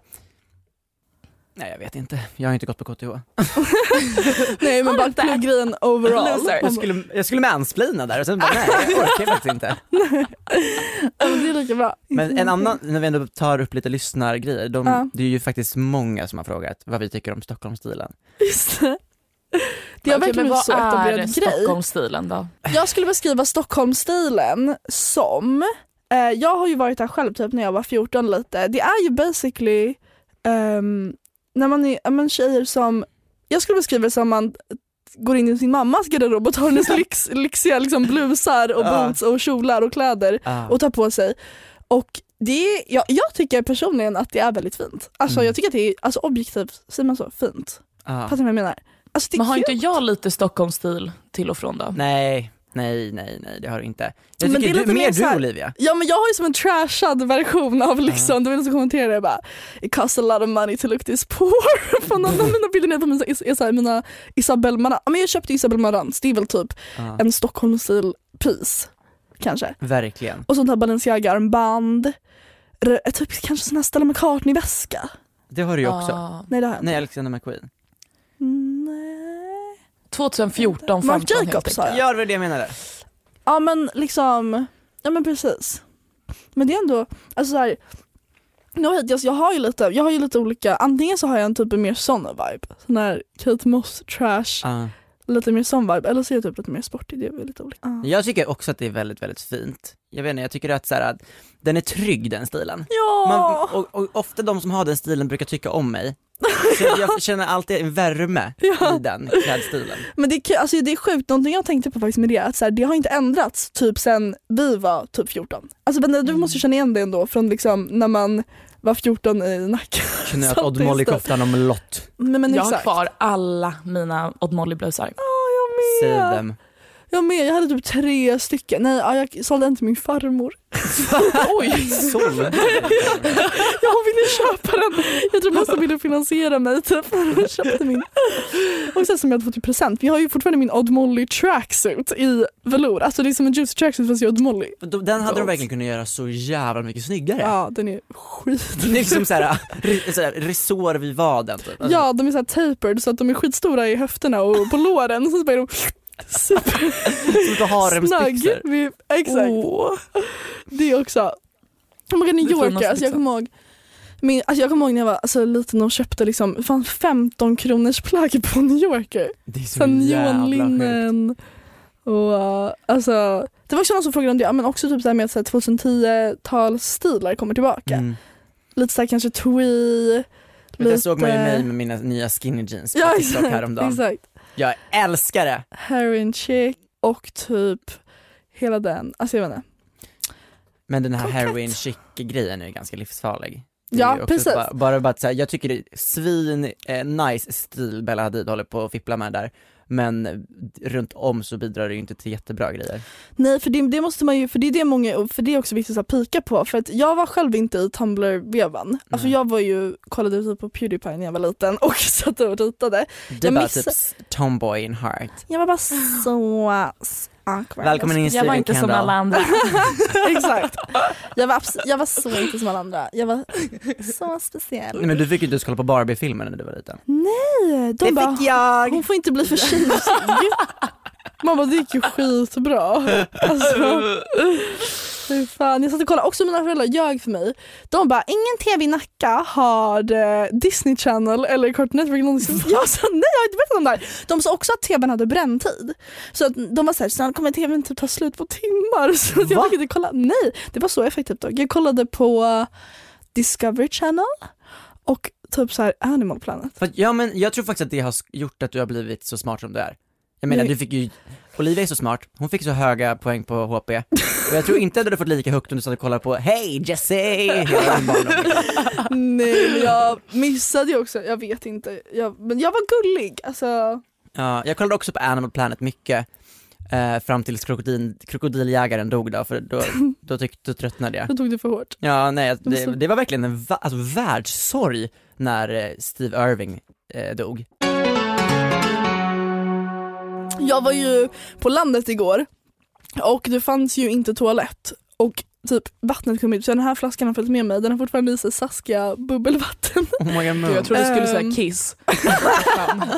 Nej jag vet inte, jag har inte gått på KTH. Nej men bara pluggrejen overall. Jag skulle, jag skulle mansplaina där och sen bara nej, jag orkar faktiskt inte. Men det är lika bra. Men en annan, när vi ändå tar upp lite lyssnargrejer, de, Ja. det är ju faktiskt många som har frågat vad vi tycker om Stockholmsstilen. Just det. Det har Okej, verkligen blivit så vad är etablerad grej. Stockholmsstilen då? Jag skulle beskriva Stockholmsstilen som, eh, jag har ju varit här själv typ när jag var 14 lite, det är ju basically ehm, när man är men tjejer som, jag skulle beskriva det som man går in i sin mammas garderob och tar hennes lyx, lyxiga liksom, blusar och boots och kjolar och kläder Ah. och tar på sig. Och det är, jag, jag tycker personligen att det är väldigt fint. Alltså Mm. jag tycker att det är alltså, objektivt, säger man så, fint. Ah. Fattar ni vad jag menar? Alltså, det är Men har kul. inte jag lite Stockholmsstil till och från då? Nej, nej, nej, nej det har du inte. Jag Men det tycker är du, lite mer du här- Olivia. Ja men jag har ju som en trashad version av liksom, du vet som kommenterar det bara It costs a lot of money to look this poor. För någon av mina bilder på mina, är så här, mina Isabelle Marant, men jag köpte Isabelle Marant, det är väl typ Ah. en Stockholmsstil piece kanske. Verkligen. Och sånt här Balenciaga armband, R- typ kanske sån här Stella McCartney väska. Det har du ju också. Ah. Nej det har jag inte. Nej, Alexander McQueen. Nej. 2014, 15 Marc Jacobs enkelt. jag. Ja, det var det jag menade. Ja men liksom, ja men precis. Men det är ändå, alltså så här, no, hate, jag, jag, har ju lite, jag har ju lite olika, antingen så har jag en typ mer sån vibe, sån här Kate Moss trash, Ah. Lite mer sån vibe, eller så är jag typ lite mer sportig, det är väl lite olika. Ja. Jag tycker också att det är väldigt, väldigt fint. Jag vet inte, jag tycker att, så här, att den är trygg den stilen. Ja! Man, och, och ofta de som har den stilen brukar tycka om mig. Så jag känner alltid en värme Ja. i den klädstilen. Men det, är alltså, det är sjukt, någonting jag tänkte på faktiskt med det, att så här, det har inte ändrats typ sen vi var typ 14. Alltså men du Mm. måste ju känna igen det ändå från liksom när man var 14 i Nacka. Knöt Så Odd Molly-koftan om lott. Men, men Jag har exakt. kvar alla mina Odd Molly-blusar. Ja, jag med. Save them. Jag med, jag hade typ tre stycken. Nej, ja, jag sålde en till min farmor. Oj! Såld. Jag ville köpa den. Jag tror mest hon ville finansiera mig typ. Jag köpte min. Och sen som jag hade fått i present. Vi har ju fortfarande min Odd Molly tracksuit i velour. Alltså det är som en juicy tracksuit fast i Odd Molly. Den hade de verkligen kunnat göra så jävla mycket snyggare. Ja, den är skit. Det är liksom såhär, såhär resår vid vaden typ. Alltså, Ja, de är så här tapered så att de är skitstora i höfterna och på låren. Så är de super snagg. Vi- Exakt. Det också. Kommer ihåg New York, alltså jag liksom. kommer ihåg min, alltså jag kommer ihåg när jag var alltså, liten och köpte liksom, fan 15 kronors plagg på New Yorker. Det är så sjukt. neonlinnen och uh, alltså det var också någon som frågade om det, men också typ så här med att så här 2010-talsstilar kommer tillbaka. Mm. Lite såhär kanske twee, Men där såg man ju lite- mig med mina nya skinny jeans på Ja TikTok häromdagen. exakt. Jag älskar det! Heroin chick och typ hela den, alltså jag vet inte. Men den här Kokett. heroin chic grejen är ganska livsfarlig. Det Ja precis. Bara, bara, bara att säga, jag tycker det är svin, eh, nice stil Bella Hadid håller på att fippla med där. Men runt om så bidrar det ju inte till jättebra grejer. Nej för det, det måste man ju, för det är det många, för det är också viktigt att pika på för att jag var själv inte i Tumblr-vevan. Alltså jag var ju, kollade typ på Pewdiepie när jag var liten och satt och ritade. Det Jag bara missar- typ tomboy in heart. Jag var bara så awkward. Välkommen in i Jag studion var inte som Kendall. alla andra. Exakt. Jag var, jag var så inte som alla andra. Jag var så speciell. Nej, men du fick ju inte ens kolla på Barbie-filmen när du var liten. Nej, de det bara, fick jag! hon får inte bli för tjejig. Man bara, det gick ju skitbra. Alltså, fy fan. Jag satt och kollade, också mina föräldrar ljög för mig. De bara, ingen tv i Nacka har eh, Disney Channel eller Cartoon Network någonsin. Jag sa nej, jag har inte berättat om det här. De sa också att tvn hade bränntid. Så att de var såhär, snart kommer tvn typ ta slut på timmar. Så att jag fick inte kolla. Nej, det var så effektivt dock. Jag kollade på Discovery Channel och typ så här Animal Planet. Ja men jag tror faktiskt att det har gjort att du har blivit så smart som du är. Jag menar Nej. du fick ju, Olivia är så smart, hon fick så höga poäng på HP. Och jag tror inte att du hade fått lika högt om du satt och kollade på Hej Jesse! Nej men jag missade ju också, jag vet inte. Jag, men jag var gullig, alltså. Ja, jag kollade också på Animal Planet mycket, eh, fram tills krokodil, krokodiljägaren dog då, för då, då, tyckte, då tröttnade jag. Då tog du för hårt. Ja, nej, det, det var verkligen en va- alltså, världssorg när eh, Steve Irving eh, dog. Jag var ju på landet igår och det fanns ju inte toalett och typ vattnet kom ut så den här flaskan har följt med mig, den har fortfarande i sig saskiga bubbelvatten. Oh my God, Jag trodde du skulle säga Ehm. kiss.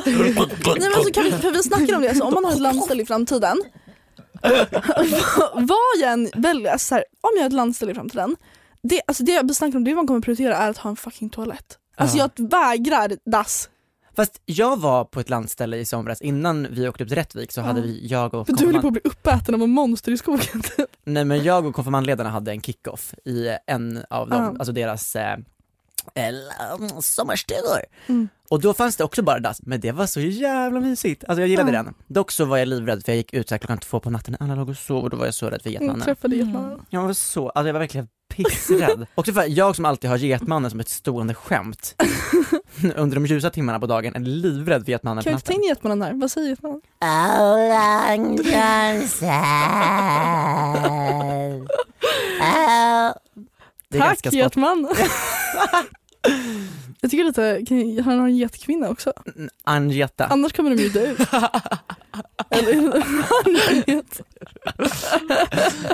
Nej men alltså kan vi, för vi snackade om det, alltså, om man har ett landställe i framtiden vad jag än väljer, alltså, här, om jag har ett landställe i framtiden det, alltså, det jag snackar om, det man kommer prioritera är att ha en fucking toalett. Alltså Ja. jag vägrar dass. Fast jag var på ett landställe i somras, innan vi åkte upp till Rättvik så hade vi, jag och För du höll på konfirmand, att bli uppäten av en monster i skogen. nej men jag och konfirmandledarna hade en kick-off i en av dem, alltså deras eh, eh, sommarstugor. Mm. Och då fanns det också bara dass, men det var så jävla mysigt. Alltså jag gillade Ja. den. Dock så var jag livrädd för jag gick ut så här klockan två på natten alla låg och sov och då var jag så rädd för Jag getmannen. träffade getmannen. Jag var så, alltså jag var verkligen pissrädd. Också för att jag som alltid har getmannen som ett stående skämt under de ljusa timmarna på dagen är livrädd för getmannen på Kan vi inte ta natten. in getmannen här? Vad säger getmannen? Det är Tack ganska spott. getman! Jag tycker lite, kan, han har en getkvinna också. Anjeta. Annars kommer de ju dö ut.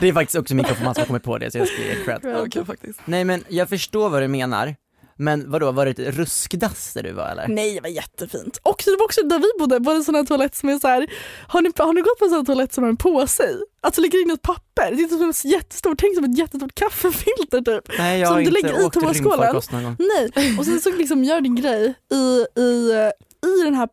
Det är faktiskt också min konfirmand som har kommit på det så jag ska ge cred. Okej faktiskt. Nej men jag förstår vad du menar, men vadå, var det ett ruskdass där du var eller? Nej det var jättefint. Och det var också där vi bodde, var det en sån här toalett som är så här. Har ni, har ni gått på en sån här toalett som har en påse i? Alltså lägger in ett papper, det är som en jättestort, tänk som ett jättestort kaffefilter typ. Nej jag som har du inte lägger åkt rymdfarkost någon gång. Nej, och sen så liksom gör din grej i, i, i den här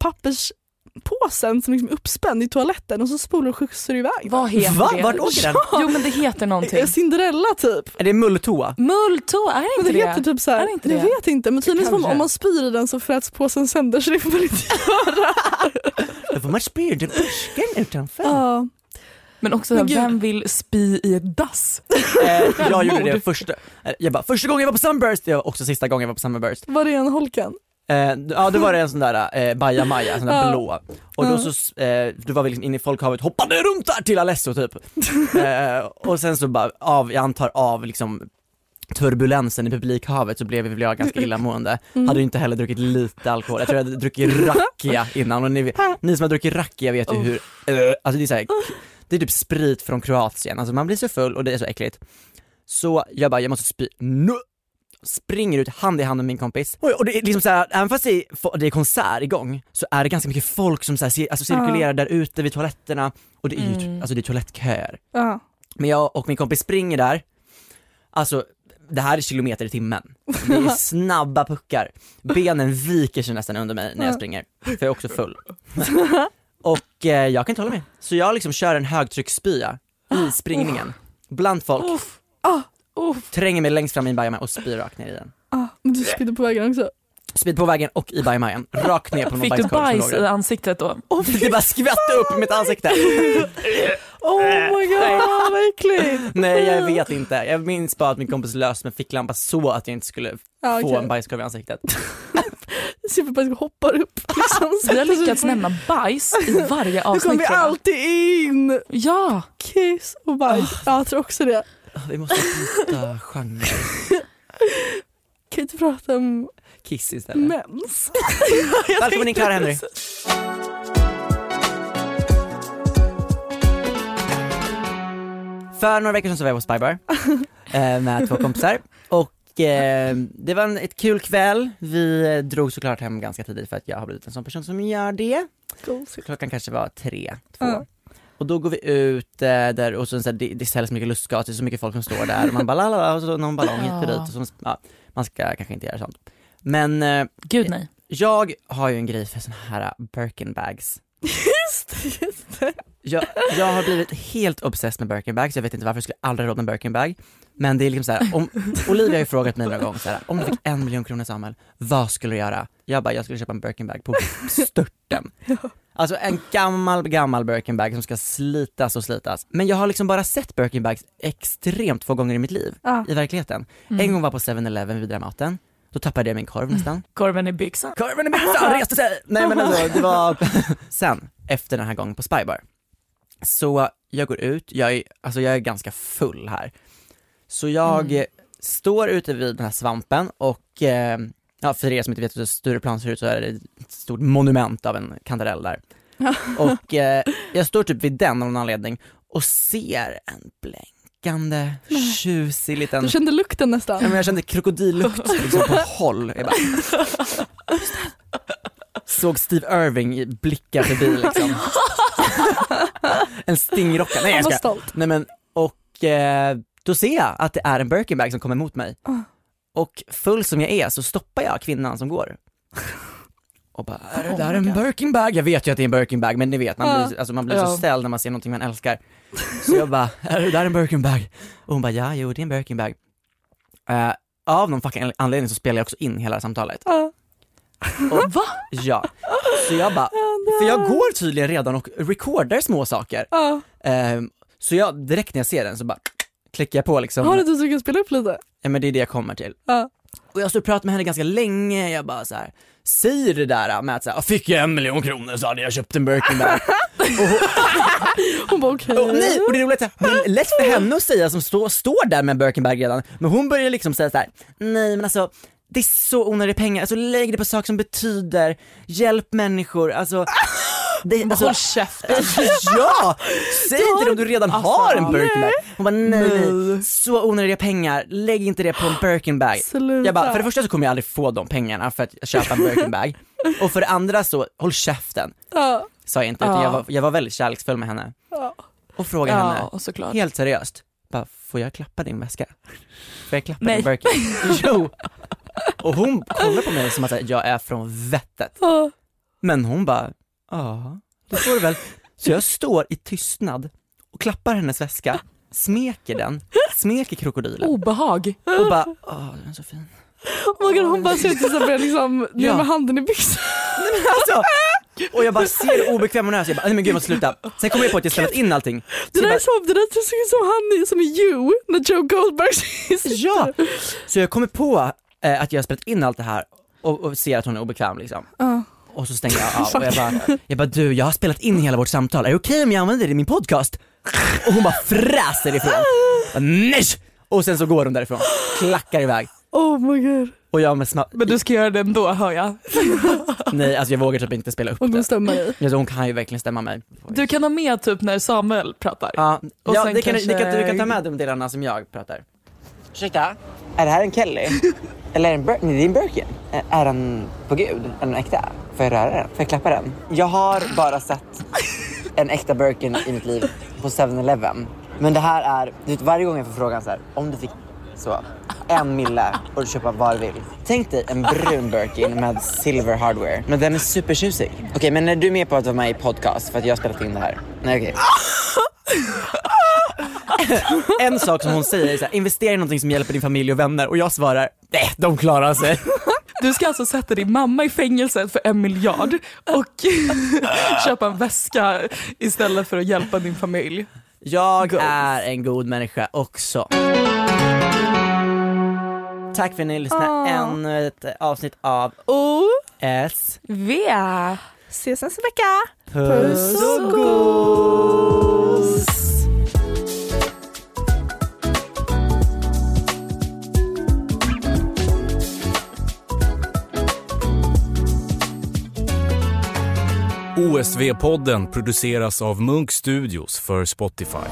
papperspåsen som liksom är uppspänd i toaletten och så spolar och skjutsar iväg. Vad heter Va? det? Vart åker den? Jo men det heter någonting. Cinderella typ. Är det mulltoa? Mulltå, är det Men inte det det? heter typ så här, Är det inte jag det? vet inte men tydligen om, om man spyr i den så fräts påsen sönder så det får man inte göra. Då får man spy under busken utanför. Ja. Men också, Men vem vill spy i ett dass? Eh, jag gjorde det första, jag bara första gången jag var på Summerburst, det var också sista gången jag var på Summerburst. Var det en holken? Eh, ja då var det en sån där eh, bajamaja, sån där Ja. blå. Och då så, eh, då var vi liksom inne i folkhavet, hoppade runt där till Alesso typ. eh, och sen så bara av, jag antar av liksom turbulensen i publikhavet så blev jag ganska illamående. Mm. Hade inte heller druckit lite alkohol, jag tror jag hade druckit rakia innan och ni, ni som har druckit rakia vet ju hur, eh, alltså det är så här, det är typ sprit från Kroatien, alltså man blir så full och det är så äckligt. Så jag bara, jag måste spy nu. Springer ut hand i hand med min kompis. Och, och det är liksom såhär, även fast det är, det är konsert igång så är det ganska mycket folk som så här, alltså cirkulerar där ute vid toaletterna och det är ju Mm. alltså det är toalettköer. Ja. Men jag och min kompis springer där, alltså det här är kilometer i timmen. Det är snabba puckar. Benen viker sig nästan under mig när jag springer, för jag är också full. Och eh, jag kan inte hålla mig. Så jag liksom kör en högtrycksspya i springningen, bland folk, Ah, tränger mig längst fram i en bajamaja och spyr rakt ner i den. ah, men du spydde på vägen också. Spyd på vägen och i bajamajan, rakt ner på någon Fick du bajskorv bajs i ansiktet då? Det bara skvätte upp i mitt ansikte. Oh my god vad äckligt. Nej jag vet inte, jag minns bara att min kompis löste med ficklampa så att jag inte skulle Ja, få okej. en bajskorv i ansiktet. Superbajs hoppar upp. Liksom, Vi har lyckats nämna bajs i varje Nu kommer avsnitt vi alltid in. Ja! Kiss och bajs. Ja, jag tror också det. Vi måste byta genre. Kan inte prata om Kiss istället. mens. Välkommen in Clara Henry. För några veckor sedan så var jag på Spybar eh, med två kompisar och eh, det var en, ett kul kväll. Vi eh, drog såklart hem ganska tidigt för att jag har blivit en sån person som gör det. Klockan kanske var tre, två. Ja. Och då går vi ut eh, där och så, så här, det, det säljs mycket lustgas, det är så mycket folk som står där och man bara lalala, och så någon ballong hit och dit och så, ja, man ska kanske inte göra sånt. Men eh, Gud nej. jag har ju en grej för såna här Birkin bags. just just det. Jag, jag har blivit helt obsessed med Birkin bags, jag vet inte varför, jag skulle aldrig ha råd med Birkin bag. Men det är liksom så här, om, Olivia har ju frågat mig några gånger så här, om du fick en miljon kronor Samuel, vad skulle du göra? Jag bara, jag skulle köpa en Birkin bag på störten. Alltså en gammal, gammal Birkin bag som ska slitas och slitas. Men jag har liksom bara sett Birkin bags extremt få gånger i mitt liv, Ja. i verkligheten. Mm. En gång var på 7-Eleven vid Dramaten, då tappade jag min korv nästan. Korven i byxan. Korven i byxan reste sig! Nej men alltså, det var, sen, efter den här gången på Spybar, så jag går ut, jag är, alltså jag är ganska full här. Så jag eh, står ute vid den här svampen och, eh, ja för er som inte vet hur Stureplan ser ut så är det ett stort monument av en kantarell där. Och eh, jag står typ vid den av någon anledning och ser en blänkande, tjusig liten Du kände lukten Ja, nästan. men jag kände krokodillukt liksom på håll. Jag bara, såg Steve Irving blicka förbi liksom. en stingrocka. Nej jag ska. stolt. Nej men, och eh, då ser jag att det är en Birkin bag som kommer emot mig. Och full som jag är så stoppar jag kvinnan som går. Och bara, är det Oh där my en. Birkin bag? Jag vet ju att det är en Birkin bag men ni vet, man blir, alltså, man blir Ja. så ställd när man ser någonting man älskar. Så jag bara, är det där en Birkin bag? Och hon bara, ja jo det är en Birkin bag. Eh, av någon fucking anledning så spelar jag också in hela samtalet. Ja. Och, Va? Ja. Så jag bara, för jag går tydligen redan och recordar små saker. Ja. Ehm, så jag, direkt när jag ser den så bara klickar jag på liksom. Har du inte så du kan spela upp lite? Ja men det är det jag kommer till. Ja. Och jag står och pratar med henne ganska länge, jag bara så här. säger det där med att såhär, fick jag en miljon kronor så hade jag köpt en Birkin bag. Hon bara okej. och, nej, och det är roligt, det är lätt för henne att säga som stå, står där med en Birkin bag redan, men hon börjar liksom säga så här: nej men alltså det är så onödiga pengar, alltså lägg det på saker som betyder, hjälp människor, alltså det, alltså, Håll käften. ja! Säg inte det om du redan har en Birkin bag. Hon bara nej, nej, så onödiga pengar, lägg inte det på en Birkin bag. Sluta. Jag bara, för det första så kommer jag aldrig få de pengarna för att köpa en Birkin bag. Och för det andra så, håll käften, Ja. sa jag inte, utan Ja. jag, var, jag var väldigt kärleksfull med henne. Ja. Och frågade henne, såklart. helt seriöst, bara, får jag klappa din väska? Får jag klappa Nej. din Birkin? jo! Och hon kollar på mig som att jag är från vettet. Men hon bara, ja, det får du väl. Så jag står i tystnad och klappar hennes väska, smeker den, smeker krokodilen Obehag. och bara, åh den är så fin. Oh God, hon bara ut som att liksom Ja. med handen i byxan. Nej men alltså! Och jag bara ser hur obekväm hon är, så jag bara, nej men gud jag måste sluta. Sen kom jag på att jag spelat in allting. Så Det där bara, är som, det där ser ut som han som i You, när Joe Goldberg sitter. Ja! Så jag kommer på eh, att jag har spelat in allt det här och, och ser att hon är obekväm liksom. Ja. Och så stänger jag av och jag bara, jag bara du, jag har spelat in hela vårt samtal, är det okej om jag använder det i min podcast? Och hon bara fräser ifrån. Bara, Nej! Och sen så går hon därifrån, klackar iväg. Oh my god. Och jag med sma- Men du ska göra det ändå hör jag. nej alltså jag vågar typ inte spela upp det. hon stämmer dig. Alltså, hon kan ju verkligen stämma mig. Du kan ha med typ när Samuel pratar. Ja, Och ja sen det kan, kanske- det kan, du kan ta med de delarna som jag pratar. Ursäkta, är det här en Kelly? Eller är det en, det är en Birkin? Är- den på gud? Är den äkta? Får jag röra den? Får jag klappa den? Jag har bara sett en äkta Birkin i mitt liv på 7-Eleven. Men det här är, du vet, varje gång jag får frågan så här, om du fick så, en mille och köpa vad du vill. Tänk dig en brun Birkin med silver hardware. Men den är supertjusig. Okej, men är du med på att vara med i podcast för att jag har spelat in det här? Nej, okej. en sak som hon säger är så här, investera i någonting som hjälper din familj och vänner och jag svarar, nej de klarar sig. Du ska alltså sätta din mamma i fängelset för en miljard och köpa en väska istället för att hjälpa din familj. Jag är en god människa också. Tack för att ni lyssnade Åh. ännu ett avsnitt av Och S. V. ses nästa vecka. Puss och gos! OSV-podden produceras av Munk Studios för Spotify.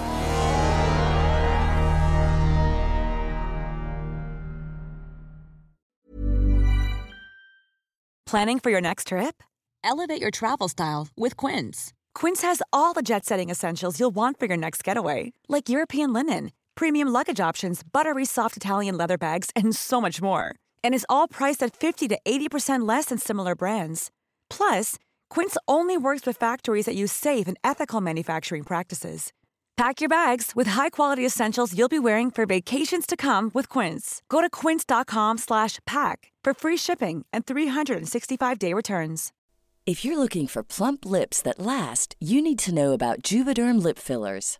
Planning for your next trip? Elevate your travel style with Quince. Quince has all the jet setting essentials you'll want for your next getaway, like European linen, premium luggage options, buttery soft Italian leather bags, and so much more. And is all priced at 50 to 80% less than similar brands. Plus, Quince only works with factories that use safe and ethical manufacturing practices. Pack your bags with high-quality essentials you'll be wearing for vacations to come with Quince. Go to quince.com/pack for free shipping and 365-day returns. If you're looking for plump lips that last, you need to know about Juvederm lip fillers.